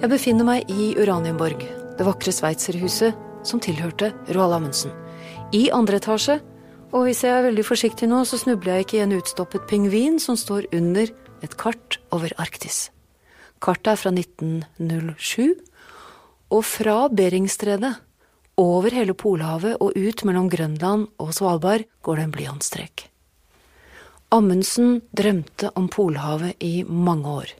Jeg befinner meg i Uranienborg, det vakre sveitserhuset som tilhørte Roald Amundsen. I andre etasje, og hvis jeg er veldig forsiktig nå, så snubler jeg ikke i en utstoppet pingvin som står under et kart over Arktis. Kartet er fra 1907, og fra Beringstredet, over hele Polhavet og ut mellom Grønland og Svalbard går det en blyantstrek. Amundsen drømte om Polhavet i mange år.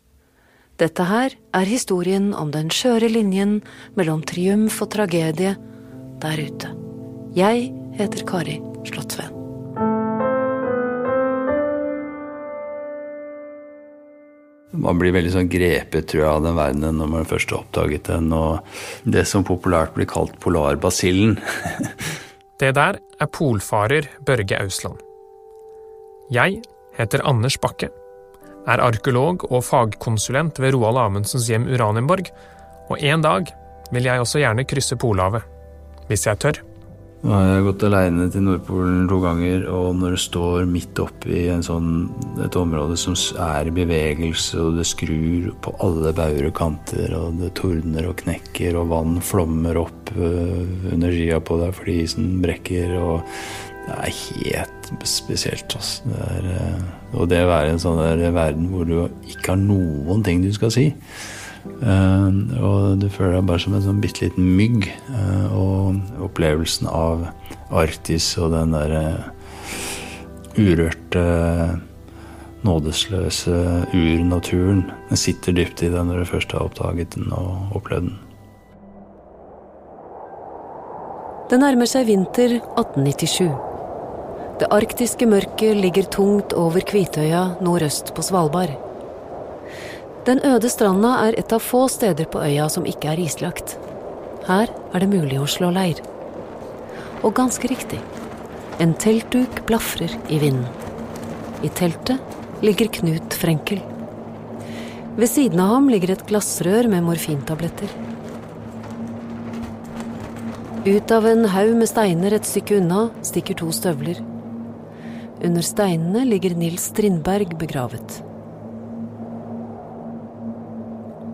Dette her er historien om den skjøre linjen mellom triumf og tragedie der ute. Jeg heter Kari Slottsveen. Man blir veldig sånn grepet tror jeg, av den verdenen når man først har oppdaget den. Og det som populært blir kalt polarbasillen. det der er polfarer Børge Ausland. Jeg heter Anders Bakke er arkeolog og fagkonsulent ved Roald Amundsens hjem Uranienborg, og en dag vil jeg også gjerne krysse Polhavet. Hvis jeg tør. Nå har jeg gått aleine til Nordpolen to ganger, og når du står midt oppi sånn, et område som er i bevegelse, og det skrur på alle bauger og kanter, og det tordner og knekker, og vann flommer opp uh, under skia på deg fordi isen brekker, og det er helt spesielt. Altså. Det er, eh, og det å være i en sånn verden hvor du ikke har noen ting du skal si. Uh, og du føler deg bare som en sånn bitte liten mygg. Uh, og opplevelsen av Arktis og den derre urørte, nådesløse urnaturen, den sitter dypt i deg når du først har oppdaget den og opplevd den. Det nærmer seg vinter 1897. Det arktiske mørket ligger tungt over Kvitøya nordøst på Svalbard. Den øde stranda er et av få steder på øya som ikke er islagt. Her er det mulig å slå leir. Og ganske riktig. En teltduk blafrer i vinden. I teltet ligger Knut Frenkel. Ved siden av ham ligger et glassrør med morfintabletter. Ut av en haug med steiner et stykke unna stikker to støvler. Under steinene ligger Nils Strindberg begravet.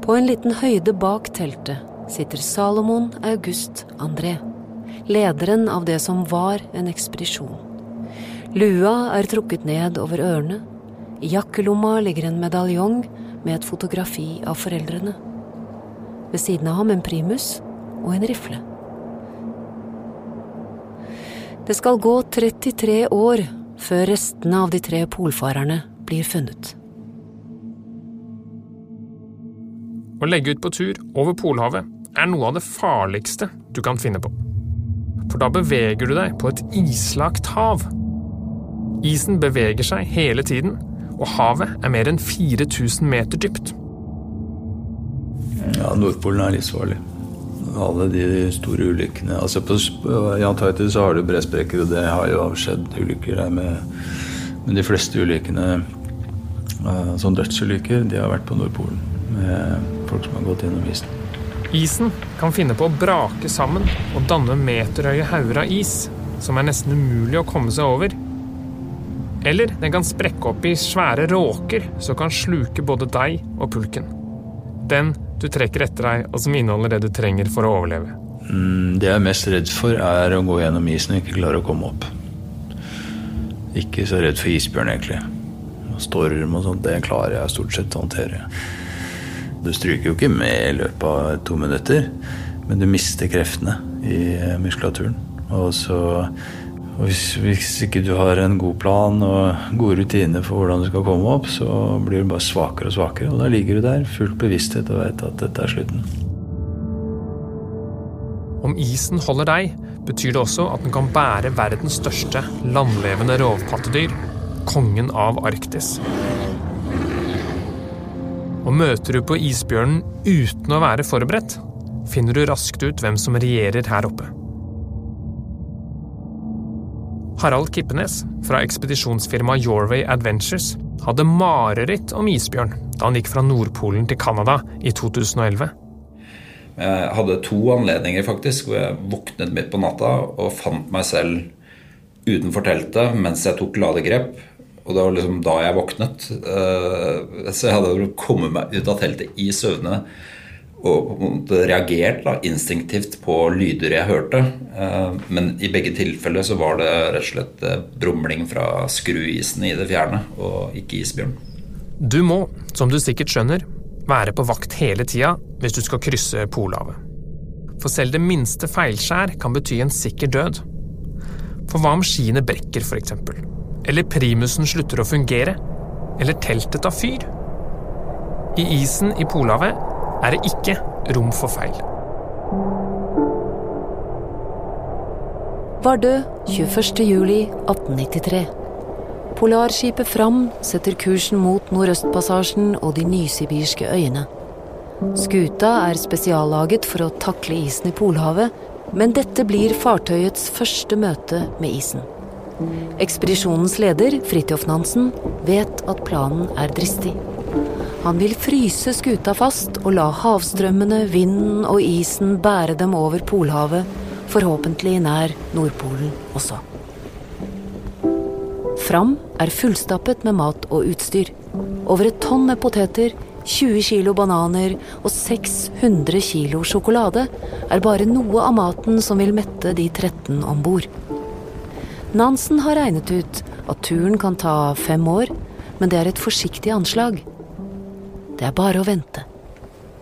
På en liten høyde bak teltet sitter Salomon August André, lederen av det som var en ekspedisjon. Lua er trukket ned over ørene. I jakkelomma ligger en medaljong med et fotografi av foreldrene. Ved siden av ham en primus og en rifle. Det skal gå 33 år før restene av de tre polfarerne blir funnet. Å legge ut på tur over Polhavet er noe av det farligste du kan finne på. For da beveger du deg på et islagt hav. Isen beveger seg hele tiden, og havet er mer enn 4000 meter dypt. Ja, Nordpolen er livsfarlig alle de store ulykkene. Altså på, I Antarktis så har du bresprekker, og det har jo skjedd ulykker der med, med de fleste ulykkene uh, som dødsulykker, de har vært på Nordpolen. Med folk som har gått gjennom isen. Isen kan finne på å brake sammen og danne meterhøye hauger av is som er nesten umulig å komme seg over. Eller den kan sprekke opp i svære råker som kan sluke både deg og pulken. Den du trekker etter deg, og som inneholder det du trenger for å overleve? Mm, det jeg er mest redd for, er å gå gjennom isen og ikke klare å komme opp. Ikke så redd for isbjørn, egentlig. Storm og sånt, det klarer jeg stort sett å håndtere. Du stryker jo ikke med i løpet av to minutter, men du mister kreftene i muskulaturen. Og så og hvis, hvis, ikke du har en god plan og gode rutiner for hvordan du skal komme opp, så blir du bare svakere og svakere. Og da ligger du der fullt bevissthet og veit at dette er slutten. Om isen holder deg, betyr det også at den kan bære verdens største landlevende rovpattedyr, kongen av Arktis. Og møter du på isbjørnen uten å være forberedt, finner du raskt ut hvem som regjerer her oppe. Harald Kippenes fra ekspedisjonsfirmaet Yorway Adventures hadde mareritt om isbjørn da han gikk fra Nordpolen til Canada i 2011. Jeg hadde to anledninger faktisk hvor jeg våknet midt på natta og fant meg selv utenfor teltet mens jeg tok ladegrep. Og det var liksom da jeg våknet. Eh, så jeg hadde kommet meg ut av teltet i søvne og på en måte reagert da, instinktivt på lyder jeg hørte. Eh, men i begge tilfeller så var det rett og slett eh, brumling fra skruisene i det fjerne, og ikke isbjørn. Du må, som du sikkert skjønner, være på vakt hele tida hvis du skal krysse Polhavet. For selv det minste feilskjær kan bety en sikker død. For hva om skiene brekker, f.eks.? Eller primusen slutter å fungere? Eller teltet tar fyr? I isen i Polhavet er det ikke rom for feil. Vardø 21.07.1893. Polarskipet Fram setter kursen mot Nordøstpassasjen og de nysibirske øyene. Skuta er spesiallaget for å takle isen i Polhavet, men dette blir fartøyets første møte med isen. Ekspedisjonens leder, Fridtjof Nansen, vet at planen er dristig. Han vil fryse skuta fast og la havstrømmene, vinden og isen bære dem over Polhavet, forhåpentlig nær Nordpolen også. Fram er fullstappet med mat og utstyr. Over et tonn med poteter, 20 kilo bananer og 600 kilo sjokolade er bare noe av maten som vil mette de 13 om bord. Nansen har regnet ut at turen kan ta fem år, men det er et forsiktig anslag. Det er bare å vente.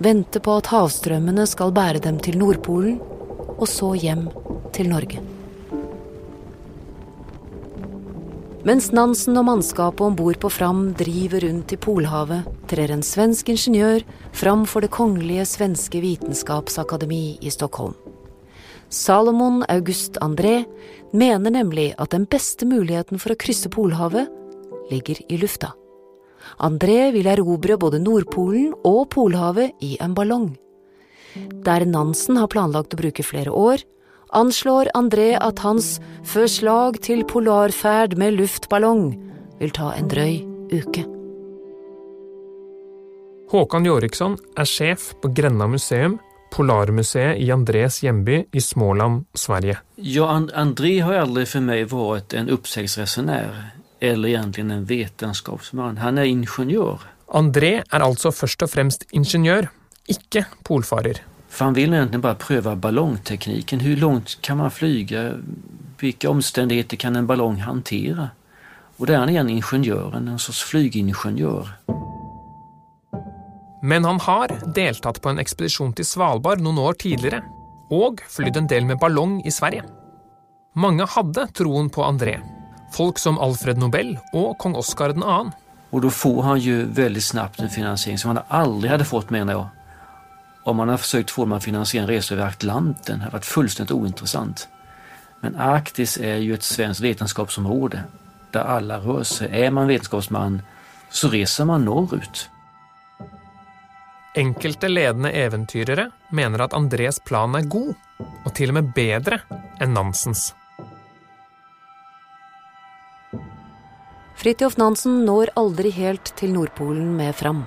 Vente på at havstrømmene skal bære dem til Nordpolen, og så hjem til Norge. Mens Nansen og mannskapet om bord på Fram driver rundt i Polhavet, trer en svensk ingeniør fram for Det kongelige svenske vitenskapsakademi i Stockholm. Salomon August André mener nemlig at den beste muligheten for å krysse Polhavet ligger i lufta. André vil erobre både Nordpolen og Polhavet i en ballong. Der Nansen har planlagt å bruke flere år, anslår André at hans forslag til polarferd med luftballong vil ta en drøy uke. Håkan Jorikson er sjef på Grenna museum, Polarmuseet i Andrés hjemby i Småland, Sverige. Ja, André har aldri for meg vært en oppsiktsresenær eller egentlig en vitenskapsmann. Han er ingeniør. André er altså først og fremst ingeniør, ikke polfarer. For han vil egentlig bare prøve ballongteknikken. Hvor langt kan man flyge? Hvilke omstendigheter kan en ballong håndtere? Og det er han igjen ingeniøren, en slags flygingeniør. Men han har deltatt på en ekspedisjon til Svalbard noen år tidligere, og flydd en del med ballong i Sverige. Mange hadde troen på André, Folk som Alfred Nobel og kong Oskar 2. Og da får han jo veldig snabbt en finansiering som han aldri hadde fått, mener jeg. Om han har forsøkt å få man finansiere en reise over Atlanten, hadde vært fullstendig uinteressant. Men Arktis er jo et svensk vitenskapsområde, der alle rører seg. Er man vitenskapsmann, så reiser man norrut. Enkelte ledende eventyrere mener at Andres plan er god, og til og med bedre enn Nansens. Fridtjof Nansen når aldri helt til Nordpolen med Fram.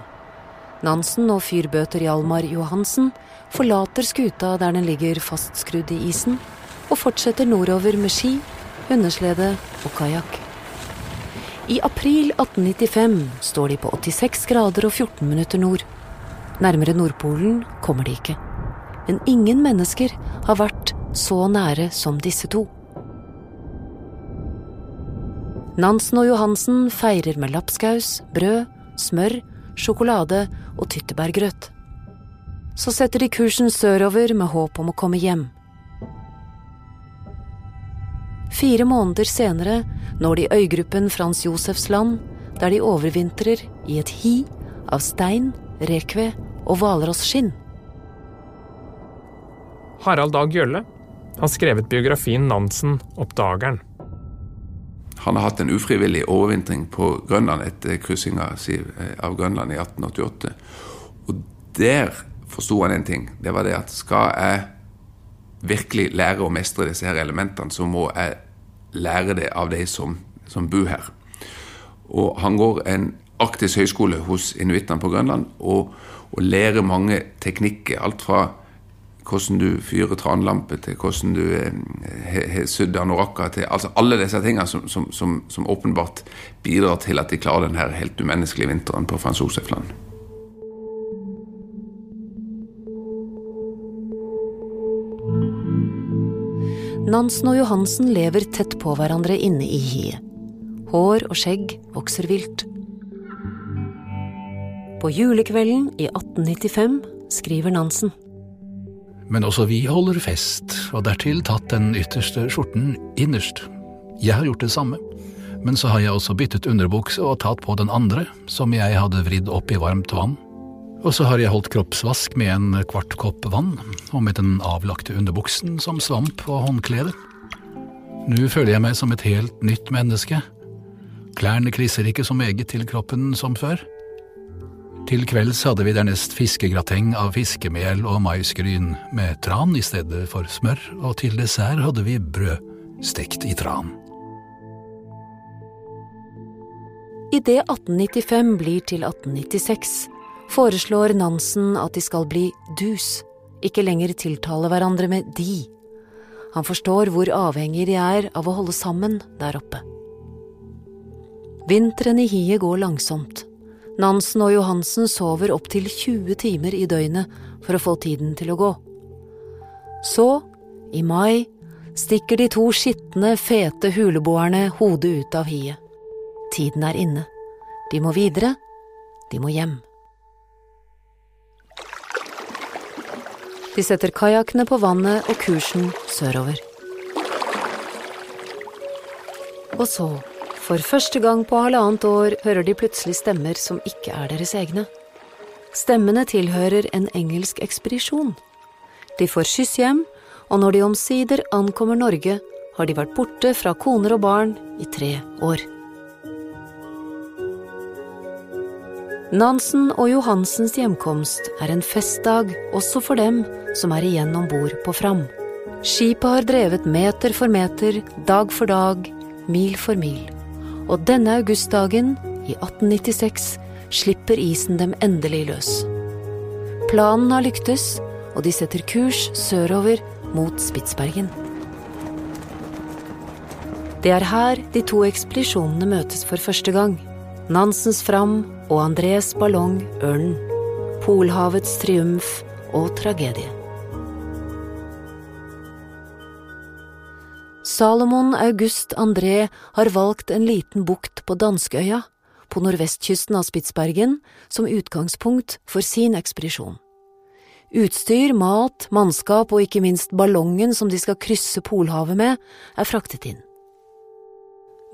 Nansen og fyrbøter Hjalmar Johansen forlater skuta der den ligger fastskrudd i isen, og fortsetter nordover med ski, hundeslede og kajakk. I april 1895 står de på 86 grader og 14 minutter nord. Nærmere Nordpolen kommer de ikke. Men ingen mennesker har vært så nære som disse to. Nansen og Johansen feirer med lapskaus, brød, smør, sjokolade og tyttebærgrøt. Så setter de kursen sørover med håp om å komme hjem. Fire måneder senere når de øygruppen Frans Josefs land, der de overvintrer i et hi av stein, rekve og hvalrosskinn. Harald Dag Gjølle har skrevet biografien Nansen, oppdageren. Han har hatt en ufrivillig overvintring på Grønland etter kryssinga eh, av Grønland i 1888. Og der forsto han en ting. Det var det at skal jeg virkelig lære å mestre disse her elementene, så må jeg lære det av de som, som bor her. Og han går en arktisk høyskole hos inuittene på Grønland og, og lærer mange teknikker. Alt fra hvordan du fyrer tranlampe, til hvordan du eh, har sydd anorakka til altså Alle disse tingene som, som, som, som, åpenbart bidrar til at de klarer denne helt umenneskelige vinteren på Frans Josefland. Nansen og Johansen lever tett på hverandre inne i hiet. Hår og skjegg vokser vilt. På julekvelden i 1895 skriver Nansen. Men også vi holder fest, og dertil tatt den ytterste skjorten innerst. Jeg har gjort det samme, men så har jeg også byttet underbukse og tatt på den andre, som jeg hadde vridd opp i varmt vann. Og så har jeg holdt kroppsvask med en kvart kopp vann, og med den avlagte underbuksen som svamp og håndkledet. Nå føler jeg meg som et helt nytt menneske. Klærne klisser ikke så meget til kroppen som før. Til kvelds hadde vi dernest fiskegrateng av fiskemel og maisgryn med tran i stedet for smør, og til dessert hadde vi brød stekt i tran. Idet 1895 blir til 1896, foreslår Nansen at de skal bli dus, ikke lenger tiltale hverandre med de. Han forstår hvor avhengig de er av å holde sammen der oppe. Vinteren i hiet går langsomt. Nansen og Johansen sover opptil 20 timer i døgnet for å få tiden til å gå. Så, i mai, stikker de to skitne, fete huleboerne hodet ut av hiet. Tiden er inne. De må videre. De må hjem. De setter kajakkene på vannet og kursen sørover. Og så, for første gang på halvannet år, hører de plutselig stemmer som ikke er deres egne. Stemmene tilhører en engelsk ekspedisjon. De får skyss hjem, og når de omsider ankommer Norge, har de vært borte fra koner og barn i tre år. Nansen og Johansens hjemkomst er en festdag også for dem som er igjen om bord på Fram. Skipet har drevet meter for meter, dag for dag, mil for mil. Og denne augustdagen, i 1896, slipper isen dem endelig løs. Planen har lyktes, og de setter kurs sørover mot Spitsbergen. Det er her de to ekspedisjonene møtes for første gang. Nansens Fram og Andres ballong Ørnen. Polhavets triumf og tragedie. Salomon August André har valgt en liten bukt på Danskeøya, på nordvestkysten av Spitsbergen, som utgangspunkt for sin ekspedisjon. Utstyr, mat, mannskap og ikke minst ballongen som de skal krysse Polhavet med, er fraktet inn.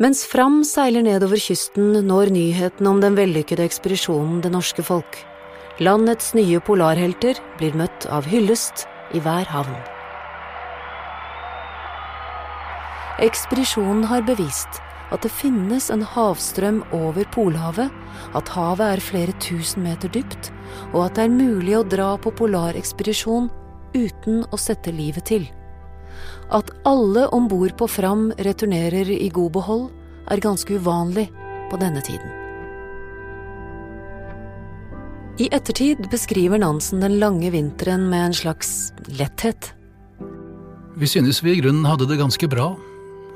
Mens Fram seiler nedover kysten, når nyheten om den vellykkede ekspedisjonen det norske folk. Landets nye polarhelter blir møtt av hyllest i hver havn. Ekspedisjonen har bevist at det finnes en havstrøm over Polhavet, at havet er flere tusen meter dypt, og at det er mulig å dra på polarekspedisjon uten å sette livet til. At alle om bord på Fram returnerer i god behold, er ganske uvanlig på denne tiden. I ettertid beskriver Nansen den lange vinteren med en slags letthet. Vi synes vi i grunnen hadde det ganske bra.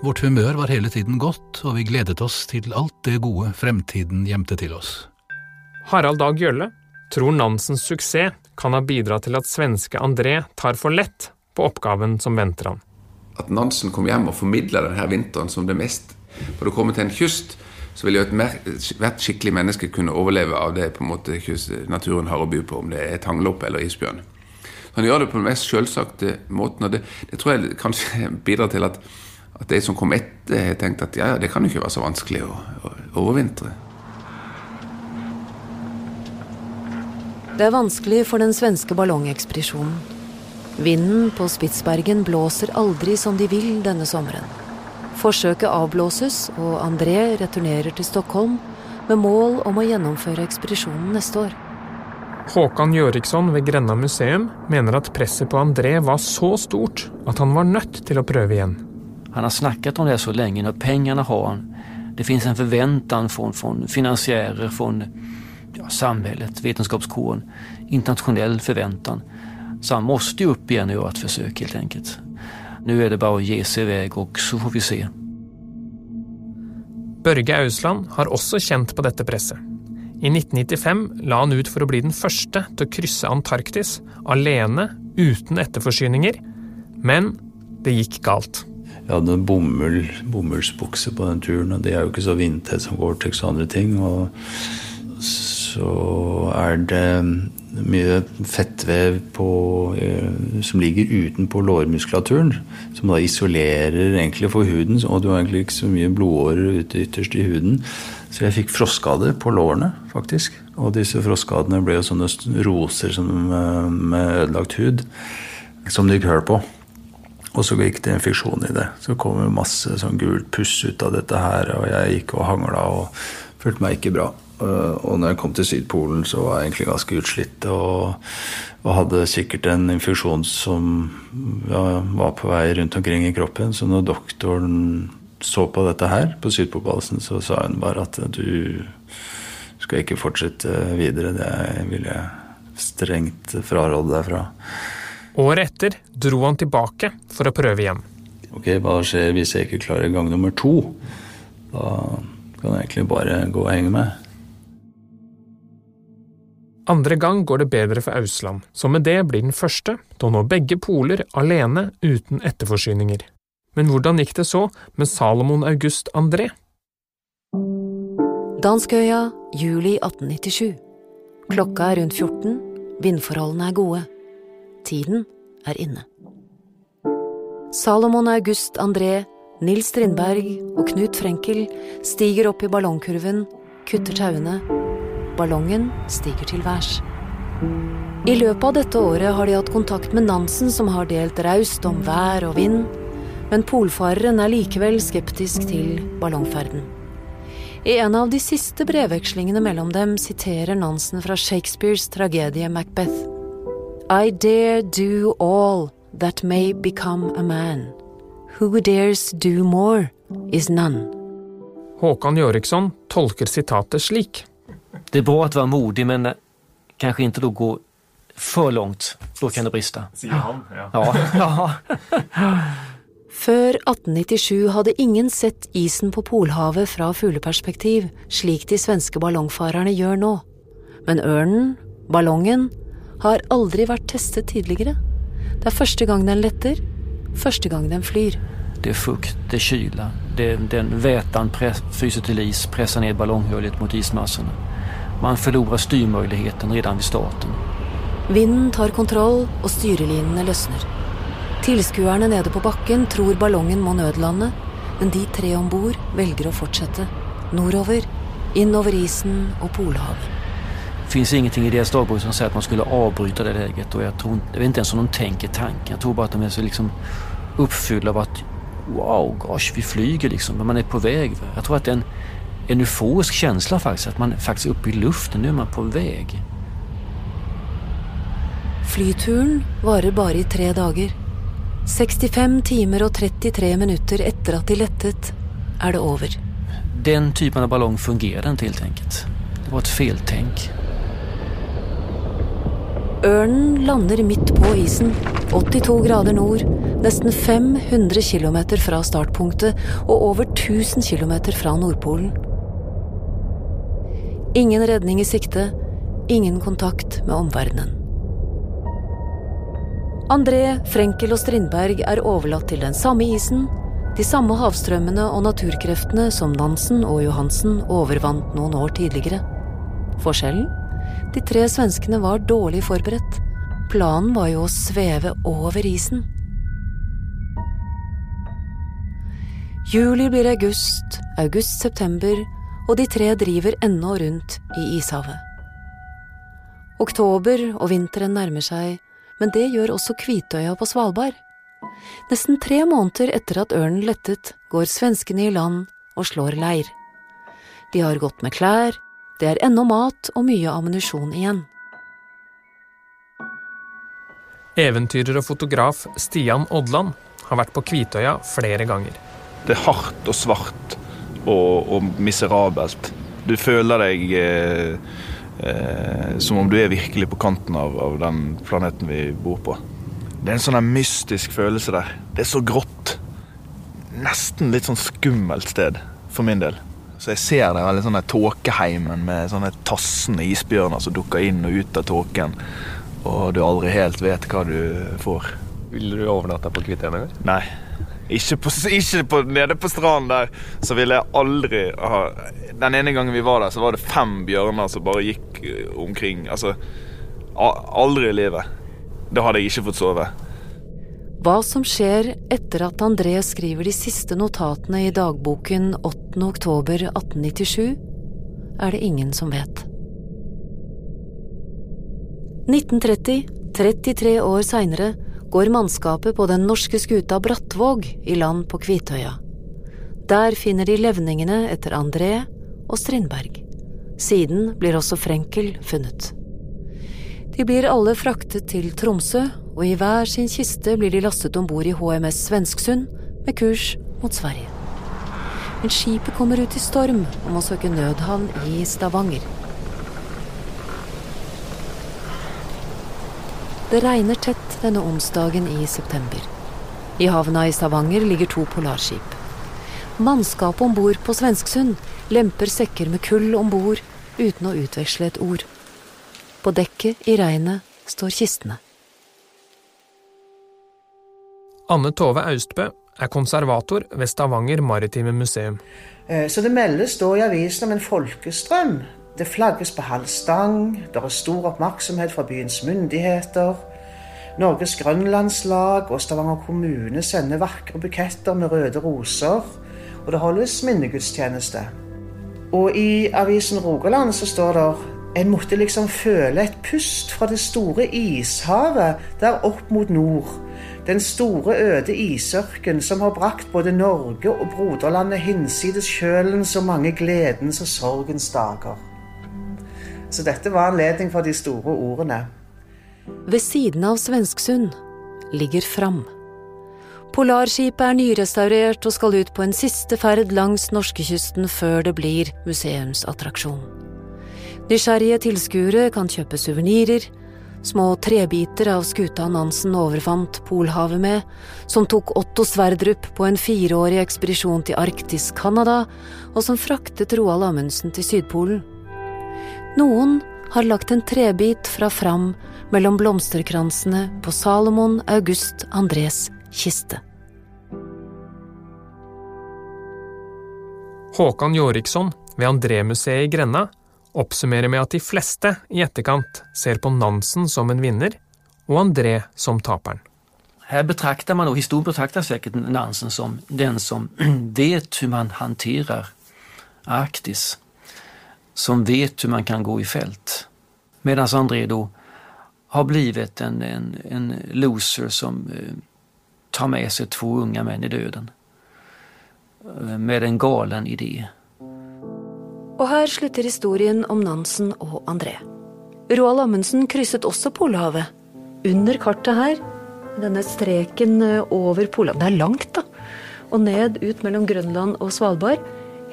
Vårt humør var hele tiden godt, og vi gledet oss til alt det gode fremtiden gjemte til oss. Harald Dag Gjølle tror Nansens suksess kan ha bidratt til at svenske André tar for lett på oppgaven som venter han. At Nansen kom hjem og formidla denne vinteren som det mest For å komme til en kyst, så vil jo hvert skikkelig menneske kunne overleve av det på en måte naturen har å by på, om det er tangloppe eller isbjørn. Han gjør det på den mest selvsagte måten, og det, det tror jeg kanskje bidrar til at at de som kom etter, har tenkt at ja, det kan jo ikke være så vanskelig å, å overvintre. Det er vanskelig for den svenske ballongekspedisjonen. Vinden på Spitsbergen blåser aldri som de vil denne sommeren. Forsøket avblåses, og André returnerer til Stockholm med mål om å gjennomføre ekspedisjonen neste år. Håkan Gjøriksson ved Grenna museum mener at presset på André var så stort at han var nødt til å prøve igjen. Han har snakket om det så lenge, når pengene har han. Det finns en forventning fra, finansiärer, fra ja, samhället, vetenskapskåren, internationell förväntan. Så han måste ju upp igen och göra ett försök helt enkelt. Nu är det bare å ge seg iväg og så får vi se. Børge Ausland har også kjent på dette presset. I 1995 la han ut for å bli den første til å krysse Antarktis alene, uten etterforsyninger. Men det gikk galt. Jeg hadde en bomull, bomullsbukse på den turen, og det er jo ikke så vindtett som Gore-Tex og andre ting. Og så er det mye fettvev på, eh, som ligger utenpå lårmuskulaturen, som da isolerer egentlig for huden. Og du har egentlig ikke så mye blodårer ute ytterst i huden. Så jeg fikk frostskader på lårene, faktisk. Og disse frostskadene ble jo sånne roser eh, med ødelagt hud som det gikk høl på. Og så gikk det infeksjon i det. Så kom det masse sånn gult puss ut av dette her, og jeg gikk og hangla og følte meg ikke bra. Og når jeg kom til Sydpolen, så var jeg egentlig ganske utslitt og, og hadde sikkert en infeksjon som ja, var på vei rundt omkring i kroppen. Så når doktoren så på dette her på Sydpolbasen, så sa hun bare at du skal ikke fortsette videre. Det vil jeg strengt fraråde deg fra. Året etter dro han tilbake for å prøve igjen. Ok, hva skjer hvis jeg ikke klarer gang nummer to? Da kan jeg egentlig bare gå og henge med. Andre gang går det bedre for Ausland, så med det blir den første til å nå begge poler alene uten etterforsyninger. Men hvordan gikk det så med Salomon August André? Danskøya, juli 1897. Klokka er rundt 14, vindforholdene er gode. Tiden er inne. Salomon August André, Nils Strindberg og Knut Frenkel stiger opp i ballongkurven, kutter tauene. Ballongen stiger til værs. I løpet av dette året har de hatt kontakt med Nansen, som har delt raust om vær og vind, men polfareren er likevel skeptisk til ballongferden. I en av de siste brevvekslingene mellom dem siterer Nansen fra Shakespeares tragedie Macbeth. I dare do all that may become a man. Who dares do more is none. Håkan Jøriksson tolker sitatet slik. Det är bra att vara modig men kanskje kanske inte då gå för långt, för då kan det brista. Sier han, ja. Ja, ja. Før 1897 hadde ingen sett isen på Polhavet fra fugleperspektiv, slik de svenske ballongfarerne gjør nå. Men ørnen, ballongen, har aldri vært testet tidligere. Det er første gang den letter, første gang den flyr. Det er fukt, det er kyla, det, den væten fryser til is, presser ned ballonghullet mot ismassene. Man forlorer styrmöjligheten redan ved starten. Vinden tar kontroll, og styrelinene løsner. Tilskuerne nede på bakken tror ballongen må nødlande, men de tre om bord velger å fortsette. Nordover, innover isen og Polhavet. Finns ingenting i deras dagbok som säger att man skulle avbryta det läget och jag, tror, jag vet inte ens om de tänker tanken. Jag tror bara att de är så liksom uppfyllda av att wow, gosh, vi flyger liksom, men man är på väg. Jag tror att det är en, en euforisk känsla faktiskt, att man är faktiskt uppe i luften, nu är man på väg. Flyturen varer bare i tre dager. 65 timer og 33 minutter etter at de lettet, er det over. Den typen av ballong fungerer inte helt enkelt. Det var ett feltänk. Ørnen lander midt på isen, 82 grader nord, nesten 500 km fra startpunktet og over 1000 km fra Nordpolen. Ingen redning i sikte, ingen kontakt med omverdenen. André, Frenkel og Strindberg er overlatt til den samme isen, de samme havstrømmene og naturkreftene som Nansen og Johansen overvant noen år tidligere. Forskjellen? De tre svenskene var dårlig forberedt. Planen var jo å sveve over isen. Juli blir august, august september, og de tre driver ennå rundt i ishavet. Oktober og vinteren nærmer seg, men det gjør også Kvitøya på Svalbard. Nesten tre måneder etter at ørnen lettet, går svenskene i land og slår leir. De har gått med klær, det er ennå mat og mye ammunisjon igjen. Eventyrer og fotograf Stian Odland har vært på Kvitøya flere ganger. Det er hardt og svart og, og miserabelt. Du føler deg eh, eh, som om du er virkelig på kanten av, av den planeten vi bor på. Det er en sånn mystisk følelse der. Det er så grått. Nesten litt sånn skummelt sted, for min del. Så jeg ser det veldig sånn der tåkeheimen med sånne tassende isbjørner som dukker inn og ut av tåken, og du aldri helt vet hva du får. Ville du overnatta på Kvitøy en gang? Nei. Ikke, på, ikke på, nede på stranden der, så ville jeg aldri ha Den ene gangen vi var der, så var det fem bjørner som bare gikk eh, omkring. Altså Aldri i livet. Da hadde jeg ikke fått sove. Hva som skjer etter at André skriver de siste notatene i dagboken 8. oktober 1897, er det ingen som vet. 1930, 33 år seinere, går mannskapet på den norske skuta Brattvåg i land på Kvitøya. Der finner de levningene etter André og Strindberg. Siden blir også Frenkel funnet. De blir alle fraktet til Tromsø, og i hver sin kiste blir de lastet om bord i HMS Svensksund med kurs mot Sverige. Men skipet kommer ut i storm og må søke nødhavn i Stavanger. Det regner tett denne onsdagen i september. I havna i Stavanger ligger to polarskip. Mannskapet om bord på Svensksund lemper sekker med kull om bord uten å utveksle et ord. På dekket i regnet står kistene. Anne Tove Austbø er konservator ved Stavanger Maritime Museum. Eh, så det meldes da i avisen om en folkestrøm det flagges på halv stang, det er stor oppmerksomhet fra byens myndigheter. Norges Grønlandslag og Stavanger kommune sender vakre buketter med røde roser. Og det holdes minnegudstjeneste. Og i avisen Rogaland så står det en måtte liksom føle et pust fra det store ishavet der opp mot nord. Den store, øde isørken som har brakt både Norge og broderlandet hinsides kjølen så mange gledens og sorgens dager. Så dette var anledning for de store ordene. Ved siden av Svensksund ligger Fram. Polarskipet er nyrestaurert og skal ut på en siste ferd langs norskekysten før det blir museumsattraksjon. Nysgjerrige tilskuere kan kjøpe suvenirer, små trebiter av skuta Nansen overfant Polhavet med, som tok Otto Sverdrup på en fireårig ekspedisjon til Arktis, Canada, og som fraktet Roald Amundsen til Sydpolen. Noen har lagt en trebit fra Fram mellom blomsterkransene på Salomon August Andrés kiste. Håkan Jorikson ved André-museet i Grenna oppsummerer med at de fleste i etterkant ser på Nansen som en vinner, og André som taperen. Her betrakter man, og Historien betrakter sikkert Nansen som den som vet hvordan man håndterer Arktis som vet hvordan man kan gå i felt, Medan André da har blitt en, en, en loser som eh, tar med seg to unge menn i døden. Eh, med en galen idé. Og her slutter historien om Nansen og André. Roald Amundsen krysset også Polhavet. Under kartet her, denne streken eh, over Polhavet Det er langt, da. Og ned ut mellom Grønland og Svalbard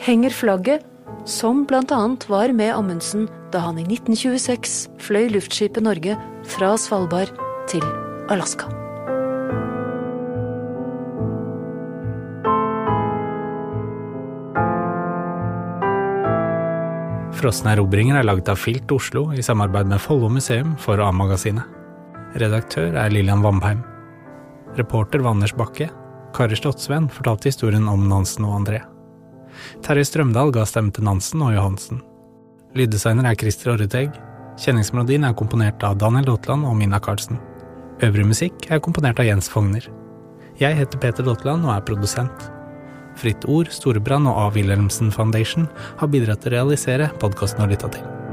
henger flagget som bl.a. var med Amundsen da han i 1926 fløy luftskipet Norge fra Svalbard til Alaska. Frosne erobringer er laget av Filt Oslo i samarbeid med Follo museum for A-magasinet. Redaktør er Lillian Vamheim. Reporter var Anders Bakke. Kari Slottsvenn fortalte historien om Nansen og André. Terje Strømdal ga stemme til Nansen og Johansen. Lyddesigner er Christer Orreteg. Kjenningsmelodien er komponert av Daniel Dotland og Mina Karlsen. Øvrig musikk er komponert av Jens Fogner. Jeg heter Peter Dotland og er produsent. Fritt Ord, Storebrand og A. Wilhelmsen Foundation har bidratt til å realisere podkasten har lytta til.